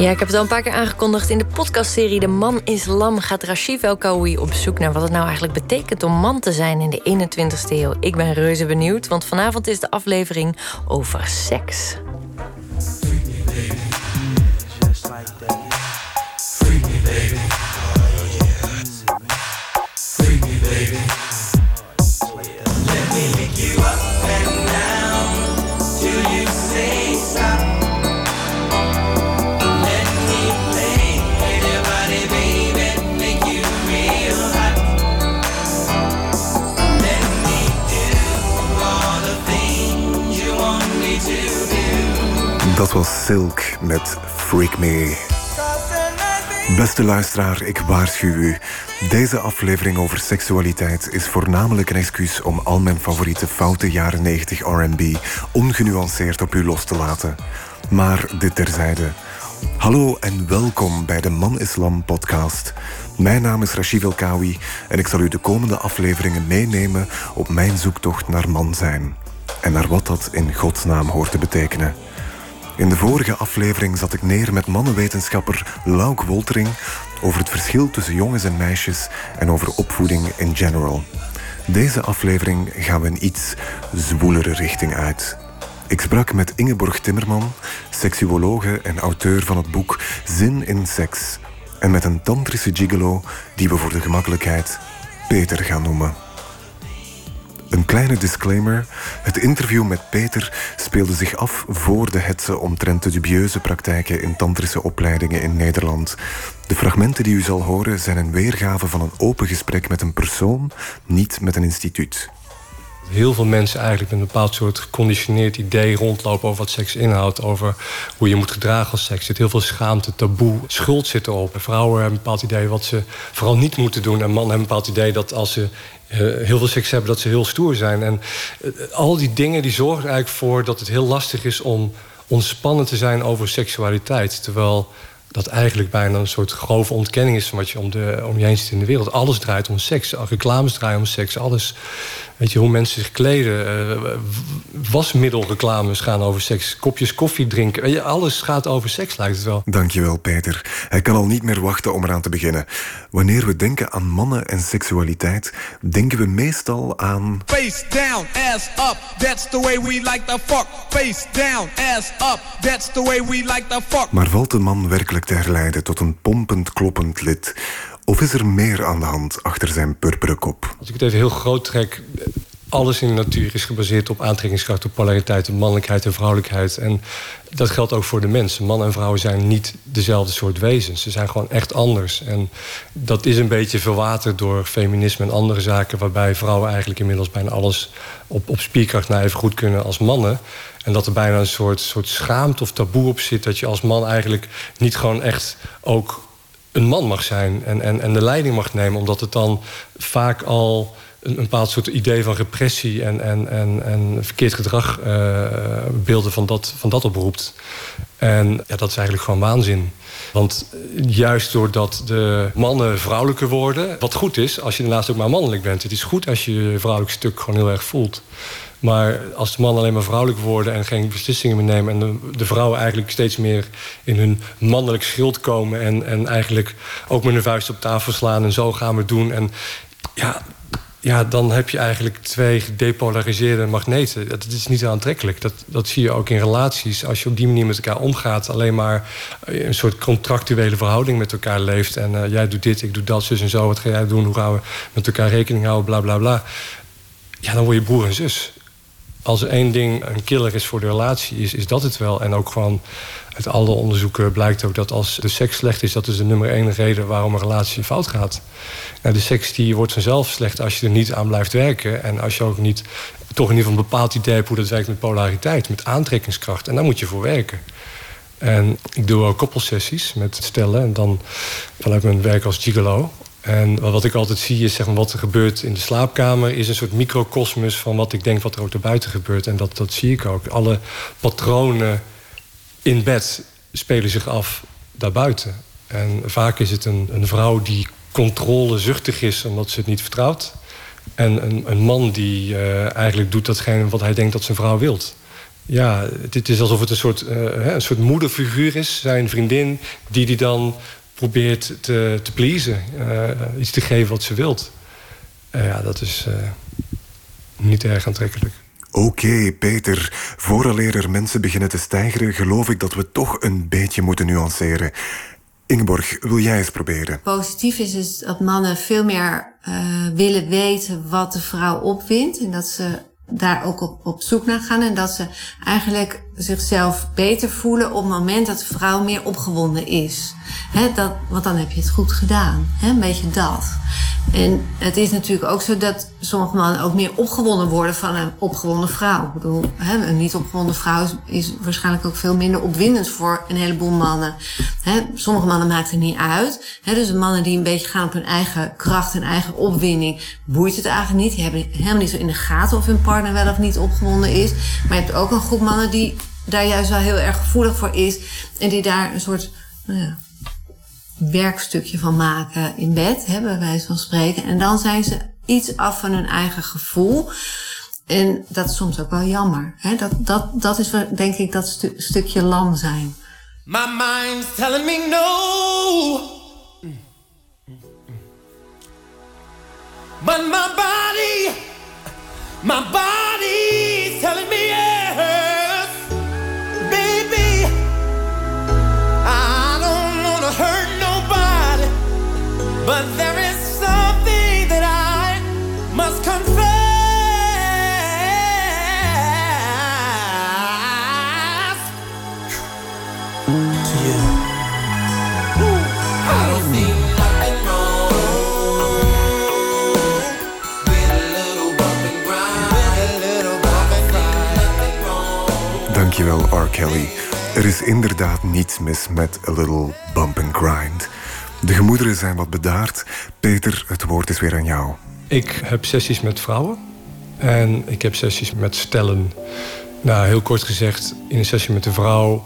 Ja, ik heb het al een paar keer aangekondigd. In de podcastserie De Man is Lam gaat Rashif El Kaoui op zoek naar wat het nou eigenlijk betekent om man te zijn in de 21ste eeuw. Ik ben reuze benieuwd, want vanavond is de aflevering over seks. Dat was Silk met Freak Me. Beste luisteraar, ik waarschuw u. Deze aflevering over seksualiteit is voornamelijk een excuus om al mijn favoriete foute jaren 90 RB ongenuanceerd op u los te laten. Maar dit terzijde. Hallo en welkom bij de Man Islam podcast. Mijn naam is Rashid Elkawi en ik zal u de komende afleveringen meenemen op mijn zoektocht naar man zijn. En naar wat dat in godsnaam hoort te betekenen. In de vorige aflevering zat ik neer met mannenwetenschapper Lauk Woltering over het verschil tussen jongens en meisjes en over opvoeding in general. Deze aflevering gaan we een iets zwoelere richting uit. Ik sprak met Ingeborg Timmerman, seksuologe en auteur van het boek Zin in Seks. En met een tantrische gigolo die we voor de gemakkelijkheid Peter gaan noemen. Een kleine disclaimer. Het interview met Peter speelde zich af voor de hetze omtrent de dubieuze praktijken in tantrische opleidingen in Nederland. De fragmenten die u zal horen zijn een weergave van een open gesprek met een persoon, niet met een instituut. Heel veel mensen eigenlijk met een bepaald soort geconditioneerd idee rondlopen over wat seks inhoudt, over hoe je moet gedragen als seks. Er zit heel veel schaamte, taboe, schuld zit erop. Vrouwen hebben een bepaald idee wat ze vooral niet moeten doen. En mannen hebben een bepaald idee dat als ze eh, heel veel seks hebben, dat ze heel stoer zijn. En eh, al die dingen die zorgen er eigenlijk voor dat het heel lastig is om ontspannen te zijn over seksualiteit. Terwijl dat eigenlijk bijna een soort grove ontkenning is van wat je om, de, om je heen ziet in de wereld. Alles draait om seks. Reclames draaien om seks. Alles. Weet je, hoe mensen zich kleden. Uh, wasmiddelreclames gaan over seks. Kopjes koffie drinken. Weet je, alles gaat over seks, lijkt het wel. Dankjewel, Peter. Hij kan al niet meer wachten om eraan te beginnen. Wanneer we denken aan mannen en seksualiteit, denken we meestal aan. Face down, ass up, that's the way we like the fuck. Face down, ass up, that's the way we like the fuck. Maar valt de man werkelijk te herleiden tot een pompend, kloppend lid? Of is er meer aan de hand achter zijn purperen kop? Als ik het even heel groot trek. Alles in de natuur is gebaseerd op aantrekkingskracht, op polariteit, op mannelijkheid en vrouwelijkheid. En dat geldt ook voor de mensen. Mannen en vrouwen zijn niet dezelfde soort wezens. Ze zijn gewoon echt anders. En dat is een beetje verwaterd door feminisme en andere zaken, waarbij vrouwen eigenlijk inmiddels bijna alles op, op spierkracht naar even goed kunnen als mannen. En dat er bijna een soort, soort schaamte of taboe op zit. Dat je als man eigenlijk niet gewoon echt ook een man mag zijn en, en, en de leiding mag nemen, omdat het dan vaak al een, een bepaald soort idee van repressie en, en, en, en verkeerd gedrag uh, beelden van dat, van dat oproept. En ja, dat is eigenlijk gewoon waanzin. Want juist doordat de mannen vrouwelijker worden, wat goed is als je daarnaast ook maar mannelijk bent. Het is goed als je je vrouwelijk stuk gewoon heel erg voelt. Maar als de mannen alleen maar vrouwelijk worden en geen beslissingen meer nemen... en de, de, vrouwen eigenlijk steeds meer in hun mannelijk schild komen... En, en eigenlijk ook met hun vuist op tafel slaan en zo gaan we doen. En ja, ja, dan heb je eigenlijk twee gedepolariseerde magneten. Dat is niet aantrekkelijk. Dat, dat zie je ook in relaties. Als je op die manier met elkaar omgaat... alleen maar een soort contractuele verhouding met elkaar leeft... en uh, jij doet dit, ik doe dat, zus en zo. Wat ga jij doen? Hoe gaan we met elkaar rekening houden? Bla, bla, bla. Ja, dan word je broer en zus als er één ding een killer is voor de relatie, is, is dat het wel. En ook gewoon uit alle onderzoeken blijkt ook dat als de seks slecht is, dat is de nummer één reden waarom een relatie fout gaat. Nou, de seks die wordt vanzelf slecht als je er niet aan blijft werken. En als je ook niet toch in ieder geval een bepaald idee hebt hoe dat werkt met polariteit, met aantrekkingskracht. En daar moet je voor werken. En ik doe ook koppelsessies met stellen. En dan vanuit mijn werk als gigolo. En wat ik altijd zie is zeg maar, wat er gebeurt in de slaapkamer... is een soort microcosmos van wat ik denk wat er ook daarbuiten gebeurt. En dat, dat zie ik ook. Alle patronen in bed spelen zich af daarbuiten. En vaak is het een, een vrouw die controlezuchtig is omdat ze het niet vertrouwt. En een, een man die uh, eigenlijk doet datgene wat hij denkt dat zijn vrouw wilt. ja, het is alsof het een soort, uh, een soort moederfiguur is. Zijn vriendin, die die dan probeert te, te pleasen. Uh, iets te geven wat ze wilt. Uh, ja, dat is niet erg aantrekkelijk. Oké, Peter. Vooraleer er mensen beginnen te stijgeren... geloof ik dat we toch een beetje moeten nuanceren. Ingeborg, wil jij eens proberen? Positief is dus dat mannen veel meer willen weten wat de vrouw opwindt. En dat ze daar ook op, op zoek naar gaan. En dat ze eigenlijk zichzelf beter voelen op het moment dat de vrouw meer opgewonden is. He, dat, want dan heb je het goed gedaan. He, een beetje dat. En het is natuurlijk ook zo dat sommige mannen ook meer opgewonden worden van een opgewonden vrouw. Ik bedoel, he, een niet opgewonden vrouw is, waarschijnlijk ook veel minder opwindend voor een heleboel mannen. sommige mannen maakt het niet uit. dus mannen die een beetje gaan op hun eigen kracht en eigen opwinding, boeit het eigenlijk niet. Die hebben helemaal niet zo in de gaten of hun partner wel of niet opgewonden is. Maar je hebt ook een groep mannen die daar juist wel heel erg gevoelig voor is. En die daar een soort nou ja, werkstukje van maken in bed, hè, bij wijze van spreken. En dan zijn ze iets af van hun eigen gevoel. En dat is soms ook wel jammer. Hè? Dat, dat, dat is denk ik dat stu stukje lam zijn. My mind's telling me no. But my body, my body's telling me yes. Dankjewel, R. Kelly. Er is inderdaad niets mis met a little bump and grind. De gemoederen zijn wat bedaard. Peter, het woord is weer aan jou. Ik heb sessies met vrouwen. En ik heb sessies met stellen. Nou, heel kort gezegd, in een sessie met een vrouw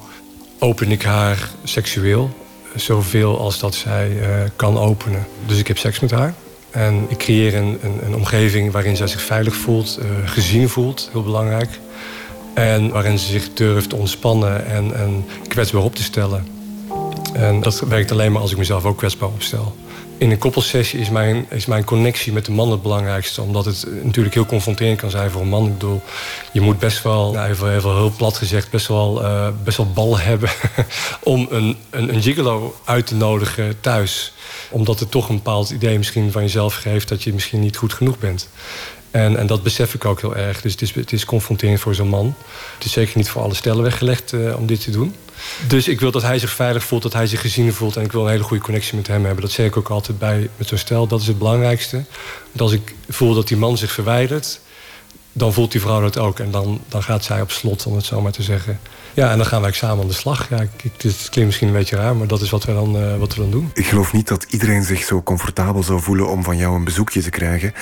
open ik haar seksueel. Zoveel als dat zij uh, kan openen. Dus ik heb seks met haar. En ik creëer een, een, een omgeving waarin zij zich veilig voelt, uh, gezien voelt, heel belangrijk. En waarin ze zich durft ontspannen en, en kwetsbaar op te stellen. En dat werkt alleen maar als ik mezelf ook kwetsbaar opstel. In een koppelsessie is mijn, is mijn connectie met de man het belangrijkste. Omdat het natuurlijk heel confronterend kan zijn voor een man. Ik bedoel, je moet best wel, nou, even, even heel plat gezegd, best wel, uh, best wel bal hebben om een, een, een gigolo uit te nodigen thuis. Omdat het toch een bepaald idee misschien van jezelf geeft dat je misschien niet goed genoeg bent. En, en dat besef ik ook heel erg. Dus het is, het is confronterend voor zo'n man. Het is zeker niet voor alle stellen weggelegd uh, om dit te doen. Dus ik wil dat hij zich veilig voelt, dat hij zich gezien voelt. En ik wil een hele goede connectie met hem hebben. Dat zeg ik ook altijd bij met zo'n stel. Dat is het belangrijkste. Want als ik voel dat die man zich verwijdert, dan voelt die vrouw dat ook. En dan, dan gaat zij op slot, om het zo maar te zeggen. Ja, en dan gaan wij samen aan de slag. Ja, ik, het klinkt misschien een beetje raar, maar dat is wat we, dan, uh, wat we dan doen. Ik geloof niet dat iedereen zich zo comfortabel zou voelen om van jou een bezoekje te krijgen.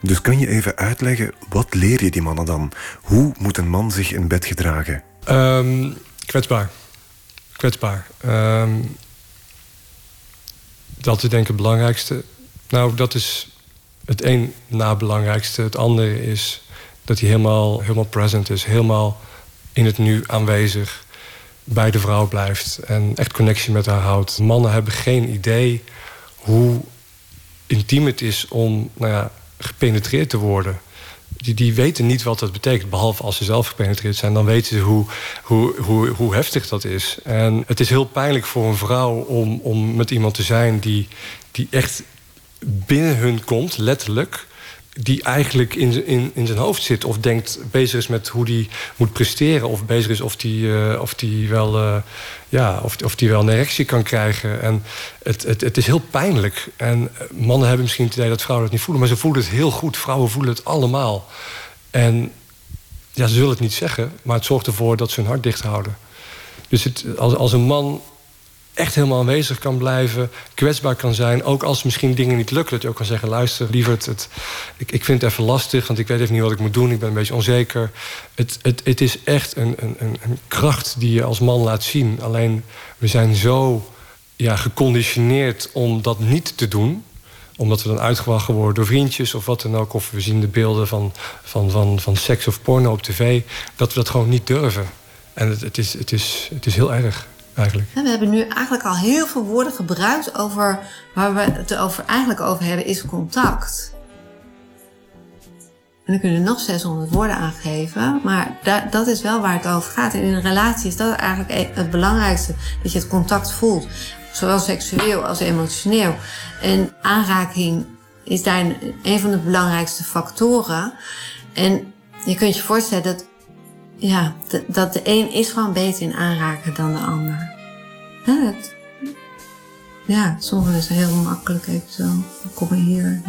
Dus kan je even uitleggen, wat leer je die mannen dan? Hoe moet een man zich in bed gedragen? Um, kwetsbaar kwetsbaar. Um, dat is denk ik het belangrijkste. Nou, dat is het een na belangrijkste. Het andere is dat hij helemaal, helemaal present is. Helemaal in het nu aanwezig. Bij de vrouw blijft. En echt connectie met haar houdt. Mannen hebben geen idee hoe intiem het is om nou ja, gepenetreerd te worden die, die weten niet wat dat betekent. Behalve als ze zelf gepenetreerd zijn. Dan weten ze hoe, hoe, hoe, hoe heftig dat is. En het is heel pijnlijk voor een vrouw om, om met iemand te zijn die, die echt binnen hun komt, letterlijk die eigenlijk in, in, in zijn hoofd zit of denkt bezig is met hoe die moet presteren of bezig is of die, uh, of die wel uh, ja, of, of die wel een erectie kan krijgen. En het, het, het is heel pijnlijk. En mannen hebben misschien het idee dat vrouwen dat niet voelen, maar ze voelen het heel goed. Vrouwen voelen het allemaal. En ja, ze zullen het niet zeggen, maar het zorgt ervoor dat ze hun hart dicht houden. Dus het, als, als een man echt helemaal aanwezig kan blijven, kwetsbaar kan zijn. Ook als misschien dingen niet lukken, dat je ook kan zeggen... luister, lieverd, het, ik, ik vind het even lastig... want ik weet even niet wat ik moet doen, ik ben een beetje onzeker. Het, het, het is echt een, een, een kracht die je als man laat zien. Alleen, we zijn zo ja, geconditioneerd om dat niet te doen omdat we dan uitgewacht worden door vriendjes of wat dan ook. Of we zien de beelden van, van, van, van seks of porno op tv. Dat we dat gewoon niet durven. En het, het, is, het, is, het is heel erg. Eigenlijk. We hebben nu eigenlijk al heel veel woorden gebruikt over waar we het over, eigenlijk over hebben, is contact. En dan kunnen we nog 600 woorden aangeven, maar dat is wel waar het over gaat. En in een relatie is dat eigenlijk e- het belangrijkste, dat je het contact voelt. Zowel seksueel als emotioneel. En aanraking is daar een van de belangrijkste factoren. En je kunt je voorstellen dat, ja, dat de een is gewoon beter in aanraken dan de ander. Ja, ja sommigen is heel makkelijk even zo. Kom hier.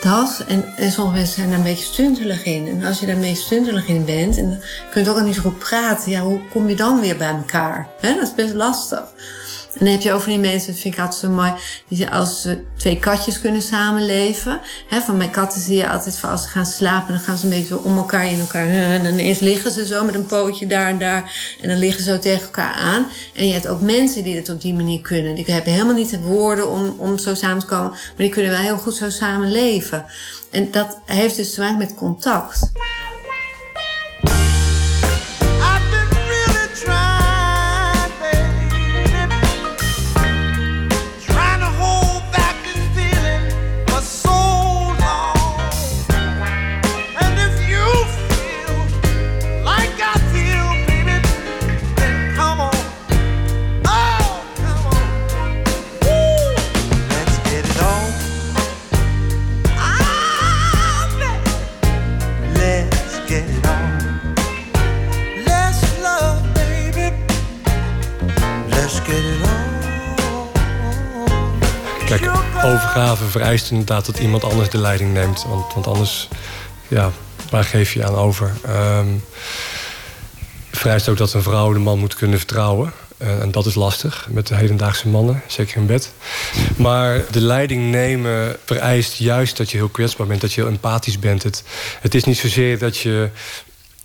Dat. En, en sommige zijn daar een beetje stuntelig in. En als je daar een beetje stuntelig in bent, en dan kun je ook al niet zo goed praten, ja, hoe kom je dan weer bij elkaar? dat is best lastig. En dan heb je over die mensen, dat vind ik altijd zo mooi, die als ze twee katjes kunnen samenleven. Hè, van mijn katten zie je altijd van als ze gaan slapen, dan gaan ze een beetje om elkaar in elkaar. En dan eerst liggen ze zo met een pootje daar en daar. En dan liggen ze zo tegen elkaar aan. En je hebt ook mensen die dat op die manier kunnen. Die hebben helemaal niet de woorden om, om zo samen te komen, maar die kunnen wel heel goed zo samen leven. En dat heeft dus te maken met contact. Vereist inderdaad dat iemand anders de leiding neemt. Want, want anders, ja, waar geef je aan over? Um, vereist ook dat een vrouw de man moet kunnen vertrouwen. Uh, en dat is lastig met de hedendaagse mannen, zeker in bed. Maar de leiding nemen vereist juist dat je heel kwetsbaar bent, dat je heel empathisch bent. Het, het is niet zozeer dat je.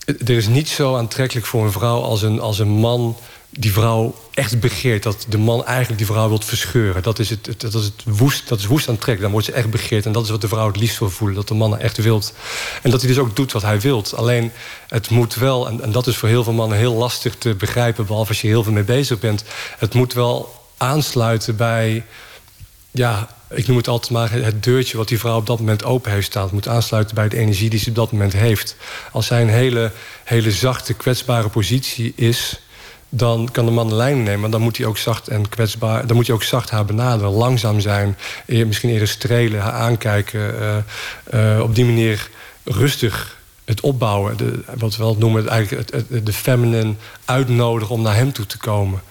Er is niet zo aantrekkelijk voor een vrouw als een, als een man die vrouw echt begeert. Dat de man eigenlijk die vrouw wilt verscheuren. Dat is, het, dat is, het woest, dat is woest aan trek. Dan wordt ze echt begeerd. En dat is wat de vrouw het liefst wil voelen. Dat de man echt wilt. En dat hij dus ook doet wat hij wilt. Alleen het moet wel, en, en dat is voor heel veel mannen heel lastig te begrijpen. Behalve als je heel veel mee bezig bent. Het moet wel aansluiten bij. Ja, ik noem het altijd maar het deurtje wat die vrouw op dat moment open heeft staan. Het moet aansluiten bij de energie die ze op dat moment heeft. Als zij een hele, hele zachte, kwetsbare positie is dan kan de man de lijn nemen. Dan moet hij ook zacht en kwetsbaar. Dan moet hij ook zacht haar benaderen. Langzaam zijn. Misschien eerder strelen, haar aankijken. Uh, uh, op die manier rustig het opbouwen. De, wat we wel noemen, eigenlijk het, de feminine uitnodigen om naar hem toe te komen.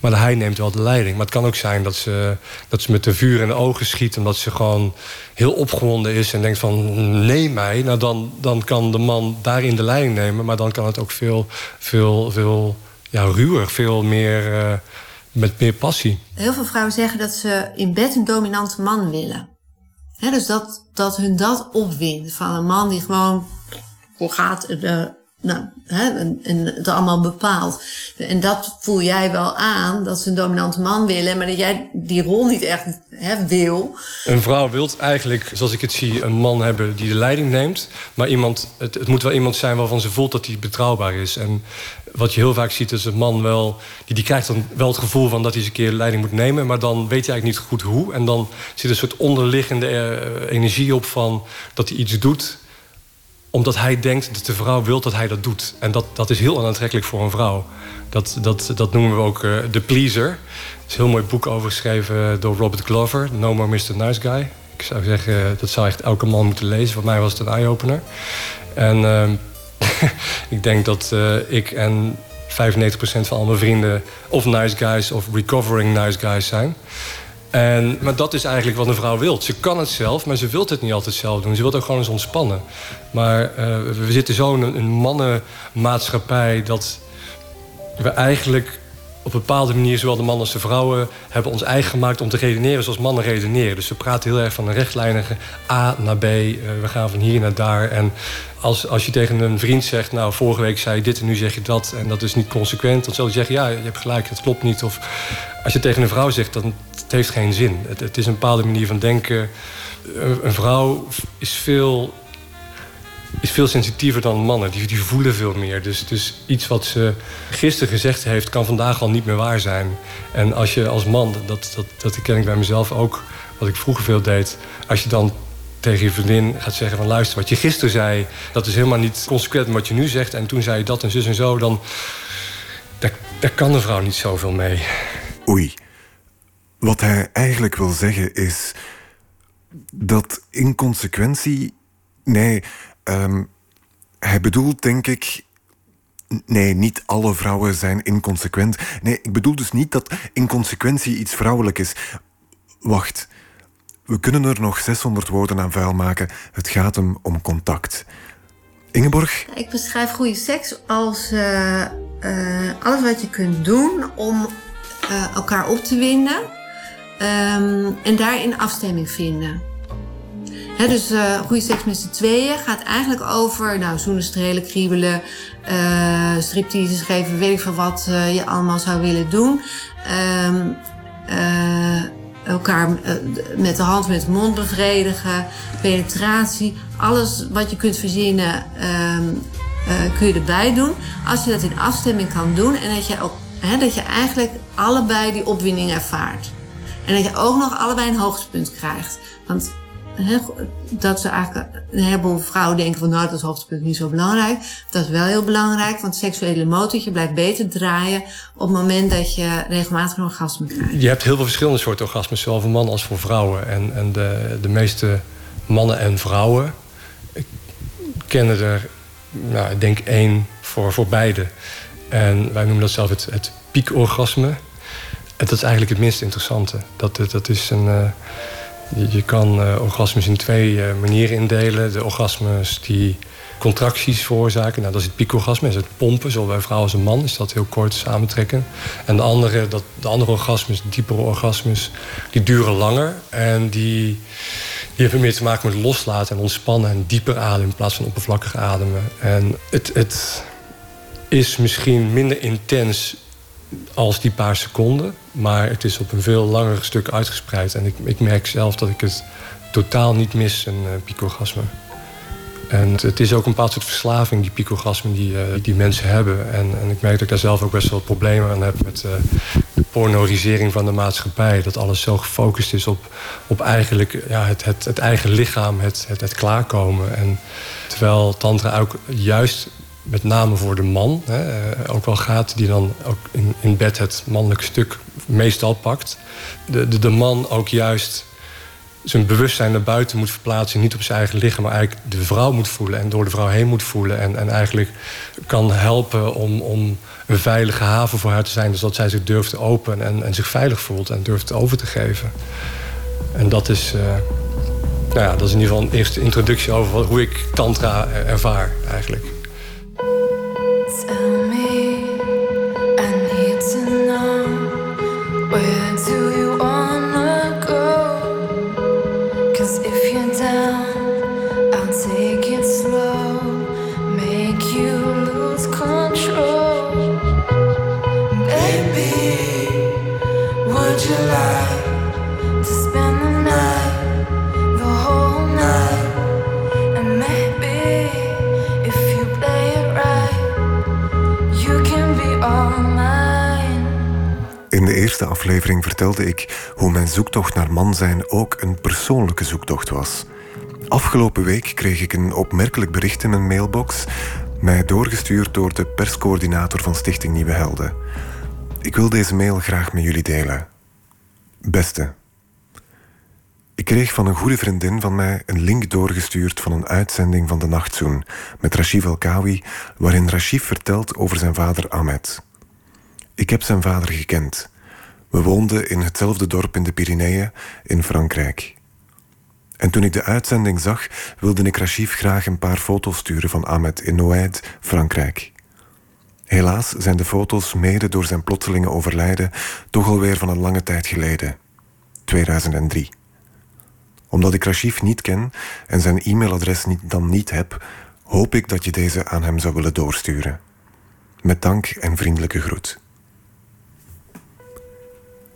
Maar hij neemt wel de leiding. Maar het kan ook zijn dat ze, dat ze met de vuur in de ogen schiet... omdat ze gewoon heel opgewonden is en denkt van... neem mij, nou dan, dan kan de man daarin de leiding nemen... maar dan kan het ook veel, veel, veel ja, ruwer, veel meer uh, met meer passie. Heel veel vrouwen zeggen dat ze in bed een dominante man willen. Dus dat, dat hun dat opwint. Van een man die gewoon hoe gaat de, nou, hè, en, het allemaal bepaalt. En dat voel jij wel aan, dat ze een dominante man willen, maar dat jij die rol niet echt hè, wil. Een vrouw wil eigenlijk, zoals ik het zie, een man hebben die de leiding neemt. Maar iemand, het, het moet wel iemand zijn waarvan ze voelt dat hij betrouwbaar is. En wat je heel vaak ziet is een man wel... Die, die krijgt dan wel het gevoel van dat hij eens een keer leiding moet nemen... maar dan weet hij eigenlijk niet goed hoe. En dan zit een soort onderliggende eh, energie op van dat hij iets doet omdat hij denkt dat de vrouw wil dat hij dat doet. En dat, dat is heel onaantrekkelijk voor een vrouw. Dat, dat, dat noemen we ook de pleaser. Er is een heel mooi boek over geschreven door Robert Glover. No More Mr. Nice Guy. Ik zou zeggen, dat zou echt elke man moeten lezen. Voor mij was het een eye-opener. En uh, ik denk dat ik en 95% van al mijn vrienden... of nice guys of recovering nice guys zijn. En, maar dat is eigenlijk wat een vrouw wil. Ze kan het zelf, maar ze wil het niet altijd zelf doen. Ze wil ook gewoon eens ontspannen. Maar uh, we zitten zo in een mannenmaatschappij... dat we eigenlijk op een bepaalde manier, zowel de mannen als de vrouwen, hebben ons eigen gemaakt om te redeneren zoals mannen redeneren. Dus we praten heel erg van een rechtlijnige A naar B. Uh, we gaan van hier naar daar. En als, als je tegen een vriend zegt, nou, vorige week zei je dit en nu zeg je dat, en dat is niet consequent, dan zal je zeggen, ja, je hebt gelijk, het klopt niet. Of als je tegen een vrouw zegt, dan het heeft geen zin. Het, het is een bepaalde manier van denken. Een vrouw is veel is veel sensitiever dan mannen. Die, voelen veel meer. Dus, dus iets wat ze gisteren gezegd heeft, kan vandaag al niet meer waar zijn. En als je als man, dat, dat, dat ken ik bij mezelf ook, wat ik vroeger veel deed. Als je dan tegen je vriendin gaat zeggen van luister, wat je gisteren zei, dat is helemaal niet consequent met wat je nu zegt. En toen zei je dat en zus en zo, dan daar kan de vrouw niet zoveel mee. Oei. Wat hij eigenlijk wil zeggen is dat inconsequentie. Nee, Um, hij bedoelt, denk ik. Nee, niet alle vrouwen zijn inconsequent. Nee, ik bedoel dus niet dat inconsequentie iets vrouwelijk is. Wacht. We kunnen er nog 600 woorden aan vuil maken. Het gaat hem om contact. Ingeborg? Ik beschrijf goede seks als uh, uh, alles wat je kunt doen om uh, elkaar op te winden. Um, en daarin afstemming vinden dus uh, goede seks met z'n tweeën gaat eigenlijk over nou, zoenen, strelen, kriebelen, uh, stripteases geven, weet ik veel wat uh, je allemaal zou willen doen. Um, elkaar met de hand met de mond bevredigen, penetratie, alles wat je kunt verzinnen um, kun je erbij doen. Als je dat in afstemming kan doen en dat je, ook, dat je eigenlijk allebei die opwinding ervaart. En dat je ook nog allebei een hoogtepunt krijgt. Want dat ze eigenlijk een heleboel vrouwen denken van nou dat is hoogtepunt niet zo belangrijk. Dat is wel heel belangrijk, want het seksuele motortje blijft beter draaien op het moment dat je regelmatig een orgasme krijgt. Je hebt heel veel verschillende soorten orgasmes, zowel voor mannen als voor vrouwen. En, en de, de meeste mannen en vrouwen kennen er, nou, ik denk één voor, voor beide. En wij noemen dat zelf het, piekorgasme. En dat is eigenlijk het minst interessante. Dat, dat is een. Uh, je, kan uh, orgasmes in twee uh, manieren indelen. De orgasmes die contracties veroorzaken. Nou, dat is het piekorgasme, is het pompen. Zowel bij vrouw als een man is dat heel kort samentrekken. En de andere, dat, de andere orgasmes, de diepere orgasmes, die duren langer. En die, die hebben meer te maken met loslaten en ontspannen en dieper ademen in plaats van oppervlakkig ademen. En het, het is misschien minder intens als die paar seconden. Maar het is op een veel langer stuk uitgespreid. En ik, ik merk zelf dat ik het totaal niet mis, een uh, picogasme. En het, is ook een bepaald soort verslaving, die picogasmen die, uh, die mensen hebben. En, en, ik merk dat ik daar zelf ook best wel problemen aan heb met uh, de pornorisering van de maatschappij. Dat alles zo gefocust is op, op eigenlijk ja, het, het, het eigen lichaam, het, het, het klaarkomen. En terwijl Tantra ook juist met name voor de man hè, eh, ook wel gaat, die dan ook in, in bed het mannelijk stuk meestal pakt. De, de, de man ook juist zijn bewustzijn naar buiten moet verplaatsen, niet op zijn eigen lichaam, maar eigenlijk de vrouw moet voelen en door de vrouw heen moet voelen. En, en eigenlijk kan helpen om, om een veilige haven voor haar te zijn, zodat zij zich durft te openen en, en zich veilig voelt en durft over te geven. En dat is, uh, nou ja, dat is in ieder geval een eerste introductie over hoe ik Tantra ervaar eigenlijk. Aflevering vertelde ik hoe mijn zoektocht naar man zijn ook een persoonlijke zoektocht was. Afgelopen week kreeg ik een opmerkelijk bericht in mijn mailbox, mij doorgestuurd door de perscoördinator van Stichting Nieuwe Helden. Ik wil deze mail graag met jullie delen. Beste. Ik kreeg van een goede vriendin van mij een link doorgestuurd van een uitzending van de Nachtzoen met Rashif Elkawi, waarin Rashif vertelt over zijn vader Ahmed. Ik heb zijn vader gekend. We woonden in hetzelfde dorp in de Pyreneeën in Frankrijk. En toen ik de uitzending zag, wilde ik Rachif graag een paar foto's sturen van Ahmed in Noaid, Frankrijk. Helaas zijn de foto's mede door zijn plotselinge overlijden toch alweer van een lange tijd geleden. 2003. Omdat ik Rashif niet ken en zijn e-mailadres dan niet heb, hoop ik dat je deze aan hem zou willen doorsturen. Met dank en vriendelijke groet.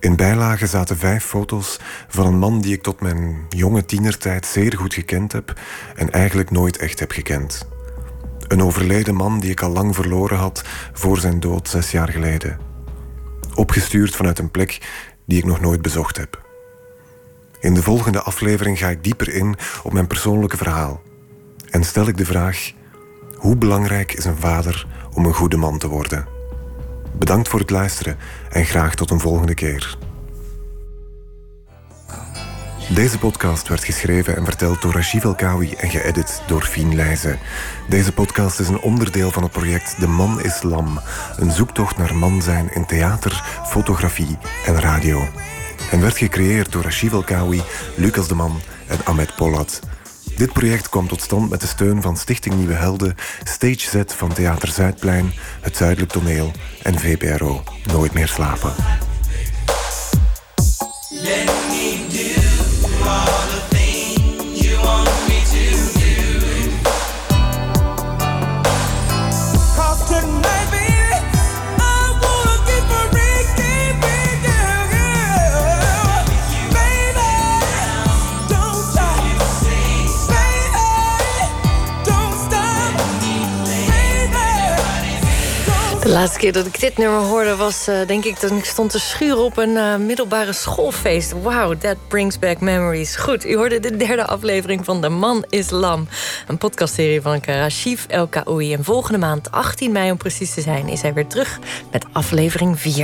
In bijlage zaten vijf foto's van een man die ik tot mijn jonge tienertijd zeer goed gekend heb en eigenlijk nooit echt heb gekend. Een overleden man die ik al lang verloren had voor zijn dood zes jaar geleden. Opgestuurd vanuit een plek die ik nog nooit bezocht heb. In de volgende aflevering ga ik dieper in op mijn persoonlijke verhaal. En stel ik de vraag: hoe belangrijk is een vader om een goede man te worden? Bedankt voor het luisteren en graag tot een volgende keer. Deze podcast werd geschreven en verteld door Rajiv Elkawi en geëdit door Fien Leijzen. Deze podcast is een onderdeel van het project De Man is Lam. Een zoektocht naar man zijn in theater, fotografie en radio. En werd gecreëerd door Rajiv Elkawi, Lucas de Man en Ahmed Polat. Dit project kwam tot stand met de steun van Stichting Nieuwe Helden, Stage Z van Theater Zuidplein, Het Zuidelijk Toneel en VPRO. Nooit meer slapen. De laatste keer dat ik dit nummer hoorde was, uh, denk ik, dat ik stond te schuren op een uh, middelbare schoolfeest. Wow, that brings back memories. Goed, u hoorde de derde aflevering van De Man is Lam. Een podcastserie van Karashif El Kaoui. En volgende maand, 18 mei om precies te zijn, is hij weer terug met aflevering 4.